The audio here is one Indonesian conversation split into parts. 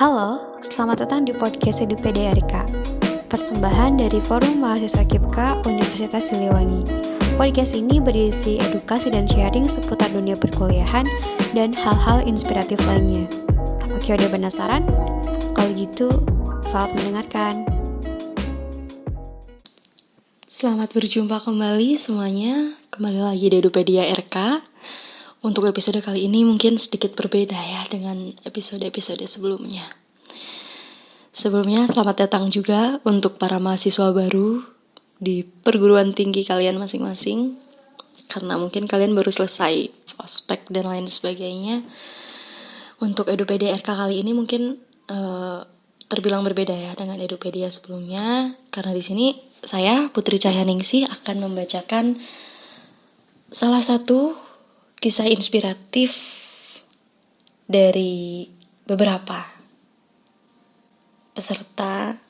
Halo, selamat datang di podcast EduPDRK Persembahan dari Forum Mahasiswa KIPKA Universitas Siliwangi. Podcast ini berisi edukasi dan sharing seputar dunia perkuliahan dan hal-hal inspiratif lainnya. Oke, udah penasaran? Kalau gitu, selamat mendengarkan. Selamat berjumpa kembali semuanya. Kembali lagi di Edupedia RK untuk episode kali ini mungkin sedikit berbeda ya dengan episode-episode sebelumnya. Sebelumnya selamat datang juga untuk para mahasiswa baru di perguruan tinggi kalian masing-masing. Karena mungkin kalian baru selesai ospek dan lain sebagainya. Untuk Edupedia RK kali ini mungkin uh, terbilang berbeda ya dengan Edupedia sebelumnya. Karena di sini saya Putri Cahyaningsih akan membacakan salah satu kisah inspiratif dari beberapa peserta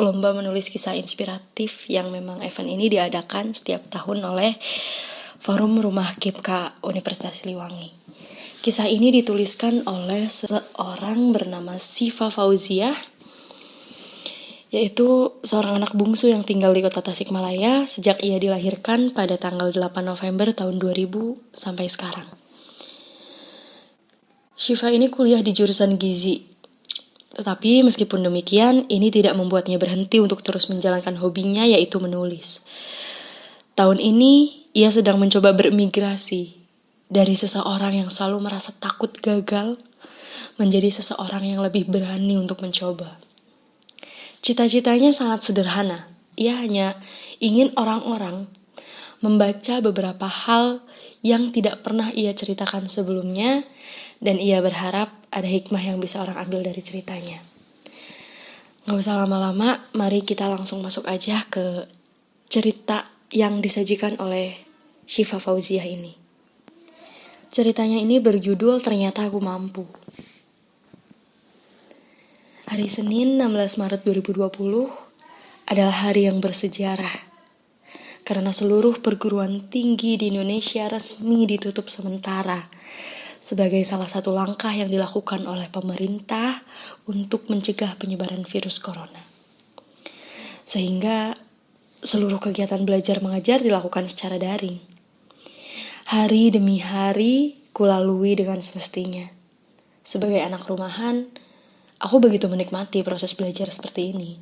lomba menulis kisah inspiratif yang memang event ini diadakan setiap tahun oleh Forum Rumah Kipka Universitas Siliwangi. Kisah ini dituliskan oleh seseorang bernama Siva Fauziah yaitu seorang anak bungsu yang tinggal di kota Tasikmalaya sejak ia dilahirkan pada tanggal 8 November tahun 2000 sampai sekarang. Shiva ini kuliah di jurusan gizi. Tetapi meskipun demikian, ini tidak membuatnya berhenti untuk terus menjalankan hobinya yaitu menulis. Tahun ini, ia sedang mencoba bermigrasi dari seseorang yang selalu merasa takut gagal menjadi seseorang yang lebih berani untuk mencoba. Cita-citanya sangat sederhana. Ia hanya ingin orang-orang membaca beberapa hal yang tidak pernah ia ceritakan sebelumnya, dan ia berharap ada hikmah yang bisa orang ambil dari ceritanya. Gak usah lama-lama, mari kita langsung masuk aja ke cerita yang disajikan oleh Shiva Fauziah ini. Ceritanya ini berjudul Ternyata Aku Mampu. Hari Senin 16 Maret 2020 adalah hari yang bersejarah karena seluruh perguruan tinggi di Indonesia resmi ditutup sementara sebagai salah satu langkah yang dilakukan oleh pemerintah untuk mencegah penyebaran virus corona. Sehingga seluruh kegiatan belajar mengajar dilakukan secara daring. Hari demi hari kulalui dengan semestinya. Sebagai anak rumahan, Aku begitu menikmati proses belajar seperti ini.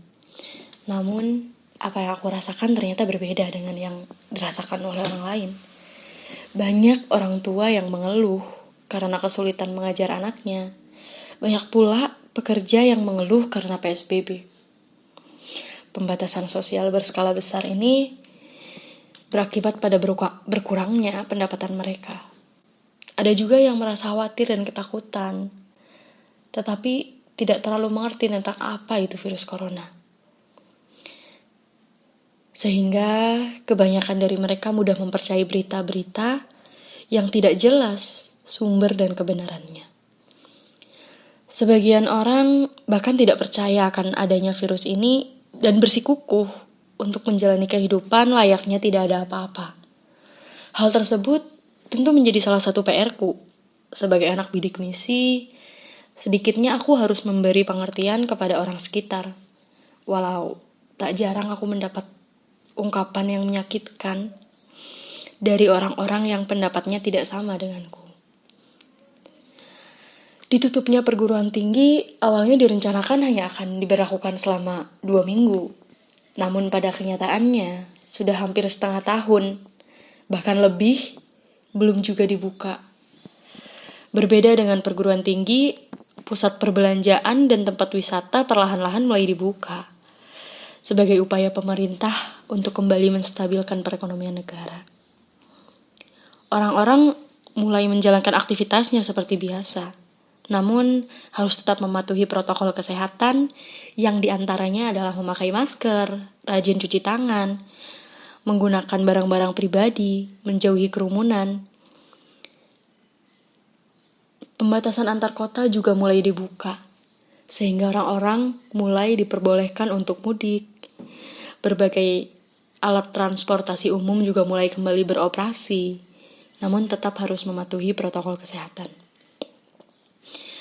Namun, apa yang aku rasakan ternyata berbeda dengan yang dirasakan oleh orang lain. Banyak orang tua yang mengeluh karena kesulitan mengajar anaknya. Banyak pula pekerja yang mengeluh karena PSBB. Pembatasan sosial berskala besar ini berakibat pada berkurangnya pendapatan mereka. Ada juga yang merasa khawatir dan ketakutan, tetapi tidak terlalu mengerti tentang apa itu virus corona. Sehingga kebanyakan dari mereka mudah mempercayai berita-berita yang tidak jelas sumber dan kebenarannya. Sebagian orang bahkan tidak percaya akan adanya virus ini dan bersikukuh untuk menjalani kehidupan layaknya tidak ada apa-apa. Hal tersebut tentu menjadi salah satu PR-ku sebagai anak bidik misi Sedikitnya aku harus memberi pengertian kepada orang sekitar. Walau tak jarang aku mendapat ungkapan yang menyakitkan dari orang-orang yang pendapatnya tidak sama denganku. Ditutupnya perguruan tinggi awalnya direncanakan hanya akan diberlakukan selama dua minggu. Namun pada kenyataannya sudah hampir setengah tahun, bahkan lebih, belum juga dibuka. Berbeda dengan perguruan tinggi, pusat perbelanjaan dan tempat wisata perlahan-lahan mulai dibuka sebagai upaya pemerintah untuk kembali menstabilkan perekonomian negara. Orang-orang mulai menjalankan aktivitasnya seperti biasa, namun harus tetap mematuhi protokol kesehatan yang di antaranya adalah memakai masker, rajin cuci tangan, menggunakan barang-barang pribadi, menjauhi kerumunan, Pembatasan antar kota juga mulai dibuka, sehingga orang-orang mulai diperbolehkan untuk mudik. Berbagai alat transportasi umum juga mulai kembali beroperasi, namun tetap harus mematuhi protokol kesehatan.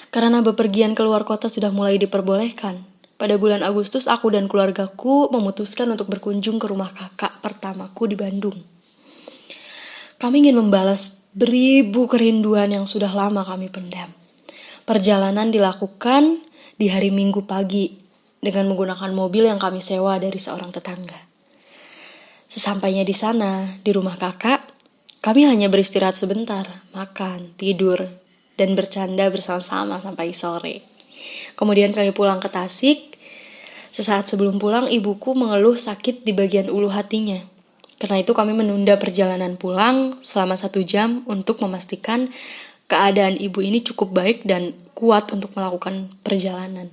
Karena bepergian keluar kota sudah mulai diperbolehkan, pada bulan Agustus aku dan keluargaku memutuskan untuk berkunjung ke rumah kakak pertamaku di Bandung. Kami ingin membalas beribu kerinduan yang sudah lama kami pendam. Perjalanan dilakukan di hari Minggu pagi dengan menggunakan mobil yang kami sewa dari seorang tetangga. Sesampainya di sana, di rumah kakak, kami hanya beristirahat sebentar, makan, tidur, dan bercanda bersama-sama sampai sore. Kemudian kami pulang ke Tasik. Sesaat sebelum pulang, ibuku mengeluh sakit di bagian ulu hatinya. Karena itu kami menunda perjalanan pulang selama satu jam untuk memastikan keadaan ibu ini cukup baik dan kuat untuk melakukan perjalanan.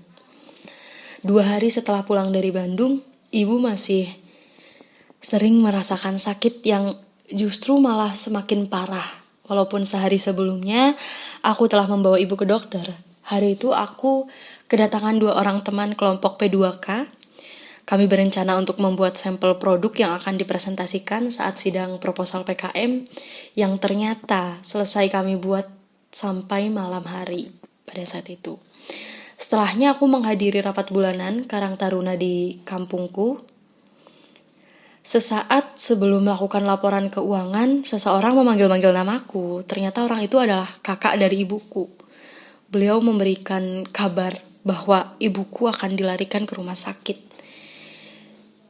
Dua hari setelah pulang dari Bandung, ibu masih sering merasakan sakit yang justru malah semakin parah. Walaupun sehari sebelumnya aku telah membawa ibu ke dokter. Hari itu aku kedatangan dua orang teman kelompok P2K kami berencana untuk membuat sampel produk yang akan dipresentasikan saat sidang proposal PKM yang ternyata selesai kami buat sampai malam hari pada saat itu. Setelahnya aku menghadiri rapat bulanan Karang Taruna di kampungku. Sesaat sebelum melakukan laporan keuangan, seseorang memanggil-manggil namaku. Ternyata orang itu adalah kakak dari ibuku. Beliau memberikan kabar bahwa ibuku akan dilarikan ke rumah sakit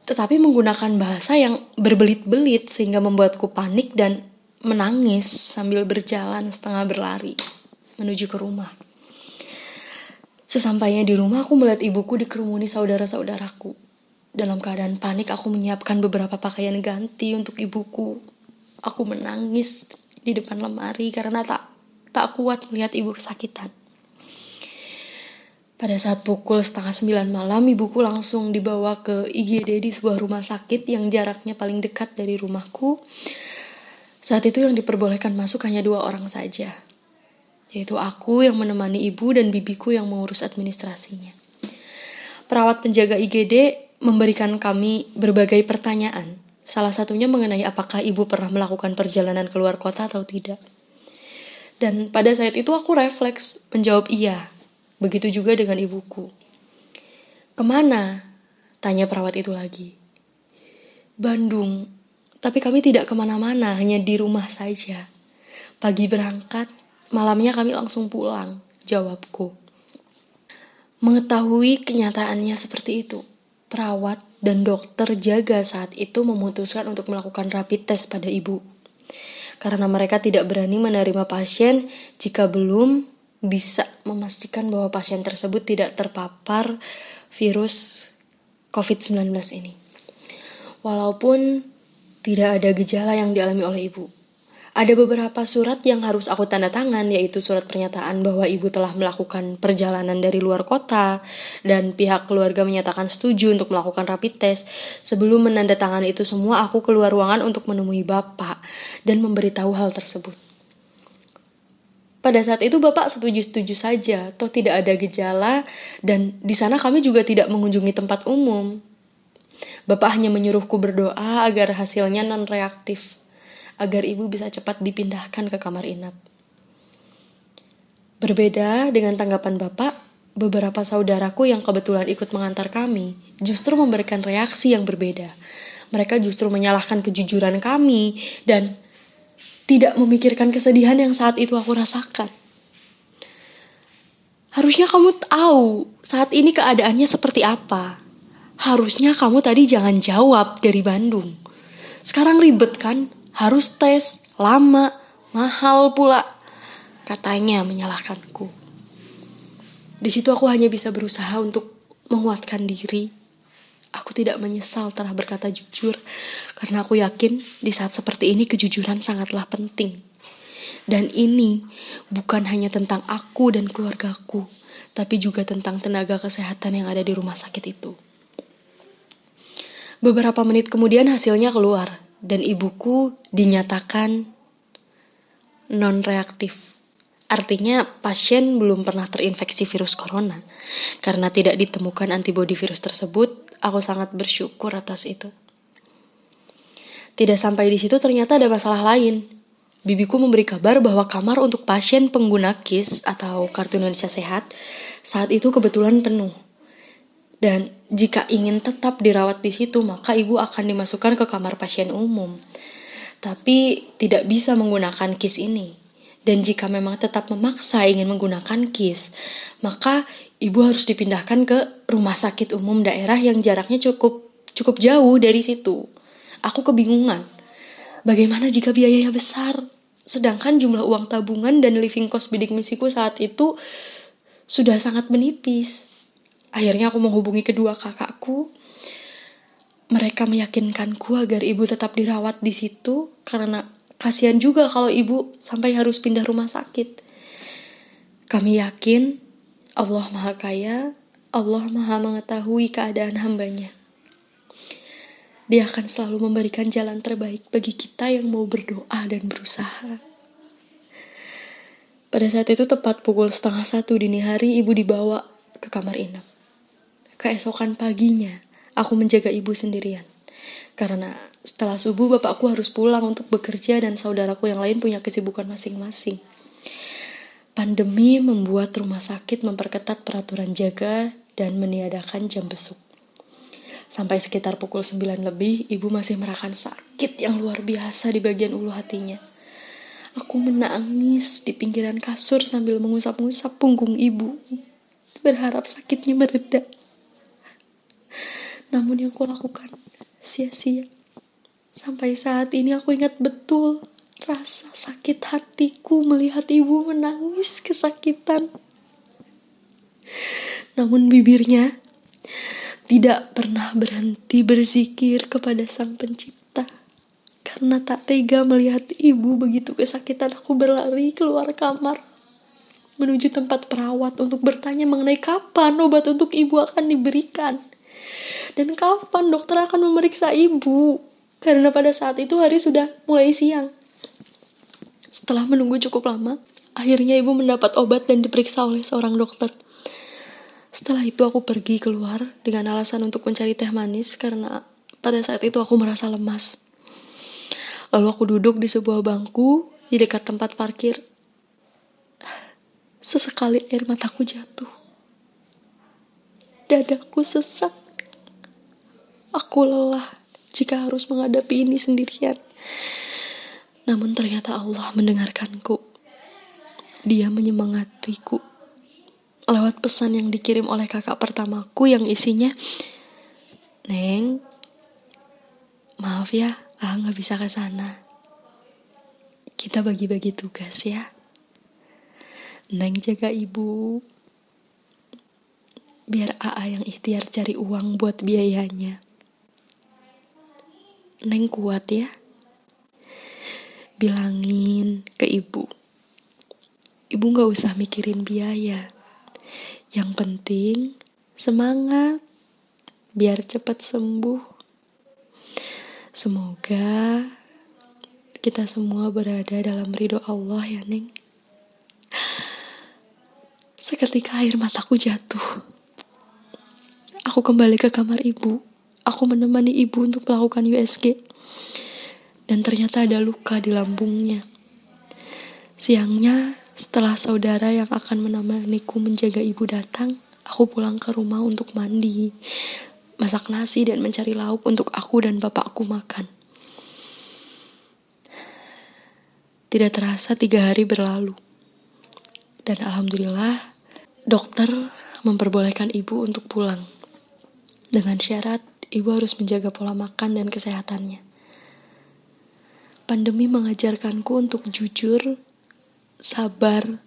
tetapi menggunakan bahasa yang berbelit-belit sehingga membuatku panik dan menangis sambil berjalan setengah berlari menuju ke rumah. Sesampainya di rumah aku melihat ibuku dikerumuni saudara-saudaraku. Dalam keadaan panik aku menyiapkan beberapa pakaian ganti untuk ibuku. Aku menangis di depan lemari karena tak tak kuat melihat ibu kesakitan. Pada saat pukul setengah sembilan malam, ibuku langsung dibawa ke IGD di sebuah rumah sakit yang jaraknya paling dekat dari rumahku. Saat itu yang diperbolehkan masuk hanya dua orang saja, yaitu aku yang menemani ibu dan bibiku yang mengurus administrasinya. Perawat penjaga IGD memberikan kami berbagai pertanyaan, salah satunya mengenai apakah ibu pernah melakukan perjalanan keluar kota atau tidak. Dan pada saat itu aku refleks menjawab iya, Begitu juga dengan ibuku. Ke mana? Tanya perawat itu lagi. Bandung. Tapi kami tidak ke mana-mana, hanya di rumah saja. Pagi berangkat, malamnya kami langsung pulang, jawabku. Mengetahui kenyataannya seperti itu, perawat dan dokter jaga saat itu memutuskan untuk melakukan rapid test pada ibu. Karena mereka tidak berani menerima pasien jika belum bisa memastikan bahwa pasien tersebut tidak terpapar virus COVID-19 ini. Walaupun tidak ada gejala yang dialami oleh ibu. Ada beberapa surat yang harus aku tanda tangan, yaitu surat pernyataan bahwa ibu telah melakukan perjalanan dari luar kota, dan pihak keluarga menyatakan setuju untuk melakukan rapid test. Sebelum menandatangani itu semua, aku keluar ruangan untuk menemui bapak dan memberitahu hal tersebut. Pada saat itu Bapak setuju-setuju saja, toh tidak ada gejala dan di sana kami juga tidak mengunjungi tempat umum. Bapak hanya menyuruhku berdoa agar hasilnya non-reaktif, agar ibu bisa cepat dipindahkan ke kamar inap. Berbeda dengan tanggapan Bapak, beberapa saudaraku yang kebetulan ikut mengantar kami justru memberikan reaksi yang berbeda. Mereka justru menyalahkan kejujuran kami dan tidak memikirkan kesedihan yang saat itu aku rasakan. Harusnya kamu tahu saat ini keadaannya seperti apa. Harusnya kamu tadi jangan jawab dari Bandung. Sekarang ribet kan? Harus tes, lama, mahal pula. Katanya menyalahkanku. Di situ aku hanya bisa berusaha untuk menguatkan diri Aku tidak menyesal telah berkata jujur, karena aku yakin di saat seperti ini kejujuran sangatlah penting. Dan ini bukan hanya tentang aku dan keluargaku, tapi juga tentang tenaga kesehatan yang ada di rumah sakit itu. Beberapa menit kemudian hasilnya keluar, dan ibuku dinyatakan non-reaktif. Artinya pasien belum pernah terinfeksi virus corona. Karena tidak ditemukan antibodi virus tersebut, Aku sangat bersyukur atas itu. Tidak sampai di situ ternyata ada masalah lain. bibiku memberi kabar bahwa kamar untuk pasien pengguna KIS atau Kartu Indonesia Sehat saat itu kebetulan penuh. Dan jika ingin tetap dirawat di situ, maka ibu akan dimasukkan ke kamar pasien umum. Tapi tidak bisa menggunakan KIS ini. Dan jika memang tetap memaksa ingin menggunakan KIS, maka ibu harus dipindahkan ke rumah sakit umum daerah yang jaraknya cukup cukup jauh dari situ. Aku kebingungan. Bagaimana jika biayanya besar? Sedangkan jumlah uang tabungan dan living cost bidik misiku saat itu sudah sangat menipis. Akhirnya aku menghubungi kedua kakakku. Mereka meyakinkanku agar ibu tetap dirawat di situ karena kasihan juga kalau ibu sampai harus pindah rumah sakit. Kami yakin Allah Maha Kaya, Allah Maha mengetahui keadaan hambanya. Dia akan selalu memberikan jalan terbaik bagi kita yang mau berdoa dan berusaha. Pada saat itu tepat pukul setengah satu dini hari ibu dibawa ke kamar inap. Keesokan paginya, aku menjaga ibu sendirian. Karena setelah subuh bapakku harus pulang untuk bekerja dan saudaraku yang lain punya kesibukan masing-masing. Pandemi membuat rumah sakit memperketat peraturan jaga dan meniadakan jam besuk. Sampai sekitar pukul 9 lebih, ibu masih merasakan sakit yang luar biasa di bagian ulu hatinya. Aku menangis di pinggiran kasur sambil mengusap-ngusap punggung ibu, berharap sakitnya meredak. Namun yang kulakukan sia-sia. Sampai saat ini aku ingat betul rasa sakit hatiku melihat ibu menangis kesakitan. Namun bibirnya tidak pernah berhenti berzikir kepada Sang Pencipta. Karena tak tega melihat ibu begitu kesakitan, aku berlari keluar kamar menuju tempat perawat untuk bertanya mengenai kapan obat untuk ibu akan diberikan dan kapan dokter akan memeriksa ibu karena pada saat itu hari sudah mulai siang. Setelah menunggu cukup lama, akhirnya ibu mendapat obat dan diperiksa oleh seorang dokter. Setelah itu aku pergi keluar dengan alasan untuk mencari teh manis karena pada saat itu aku merasa lemas. Lalu aku duduk di sebuah bangku di dekat tempat parkir. Sesekali air mataku jatuh. Dadaku sesak. Aku lelah jika harus menghadapi ini sendirian. Namun ternyata Allah mendengarkanku. Dia menyemangatiku lewat pesan yang dikirim oleh kakak pertamaku yang isinya, Neng, maaf ya, ah nggak bisa ke sana. Kita bagi-bagi tugas ya. Neng jaga ibu. Biar AA yang ikhtiar cari uang buat biayanya. Neng kuat ya. Bilangin ke ibu. Ibu gak usah mikirin biaya. Yang penting semangat biar cepat sembuh. Semoga kita semua berada dalam ridho Allah ya Neng. Seketika air mataku jatuh. Aku kembali ke kamar ibu aku menemani ibu untuk melakukan USG. Dan ternyata ada luka di lambungnya. Siangnya, setelah saudara yang akan menemaniku menjaga ibu datang, aku pulang ke rumah untuk mandi, masak nasi dan mencari lauk untuk aku dan bapakku makan. Tidak terasa tiga hari berlalu. Dan alhamdulillah, dokter memperbolehkan ibu untuk pulang. Dengan syarat ibu harus menjaga pola makan dan kesehatannya. Pandemi mengajarkanku untuk jujur, sabar,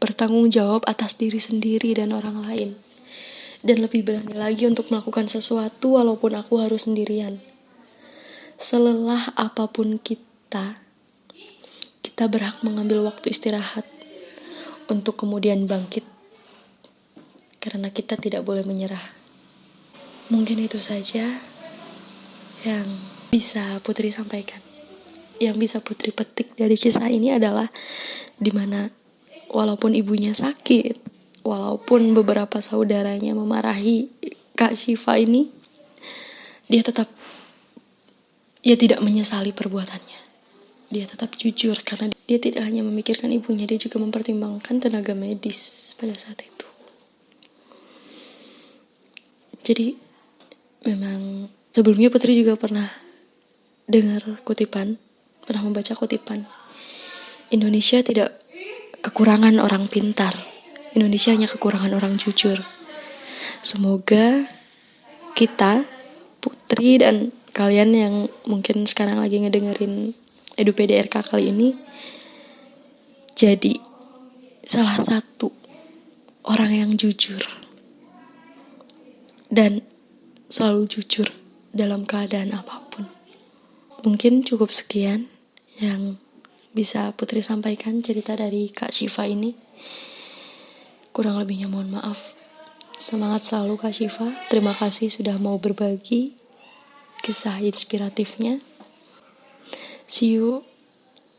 bertanggung jawab atas diri sendiri dan orang lain, dan lebih berani lagi untuk melakukan sesuatu walaupun aku harus sendirian. Selelah apa pun kita, kita berhak mengambil waktu istirahat untuk kemudian bangkit, karena kita tidak boleh menyerah. Mungkin itu saja yang bisa Putri sampaikan. Yang bisa Putri petik dari kisah ini adalah di mana walaupun ibunya sakit, walaupun beberapa saudaranya memarahi Kak Shiva ini, dia tetap ia tidak menyesali perbuatannya. dia tetap jujur karena dia tidak hanya memikirkan ibunya, dia juga mempertimbangkan tenaga medis pada saat itu. Jadi memang sebelumnya Putri juga pernah dengar kutipan, pernah membaca kutipan. Indonesia tidak kekurangan orang pintar. Indonesia hanya kekurangan orang jujur. Semoga kita, Putri dan kalian yang mungkin sekarang lagi ngedengerin Edu PDRK kali ini jadi salah satu orang yang jujur dan selalu jujur dalam keadaan apa pun. Mungkin cukup sekian yang bisa Putri sampaikan cerita dari Kak Shiva ini. Kurang lebihnya mohon maaf. Semangat selalu Kak Shiva. Terima kasih sudah mau berbagi kisah inspiratifnya. See you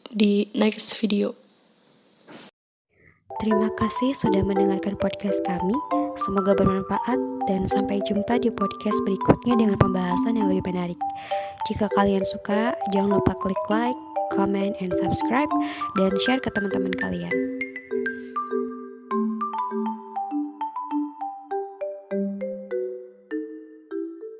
di next video. Terima kasih sudah mendengarkan podcast kami. Semoga bermanfaat dan sampai jumpa di podcast berikutnya dengan pembahasan yang lebih menarik. Jika kalian suka, jangan lupa klik like, comment, and subscribe dan share ke teman-teman kalian.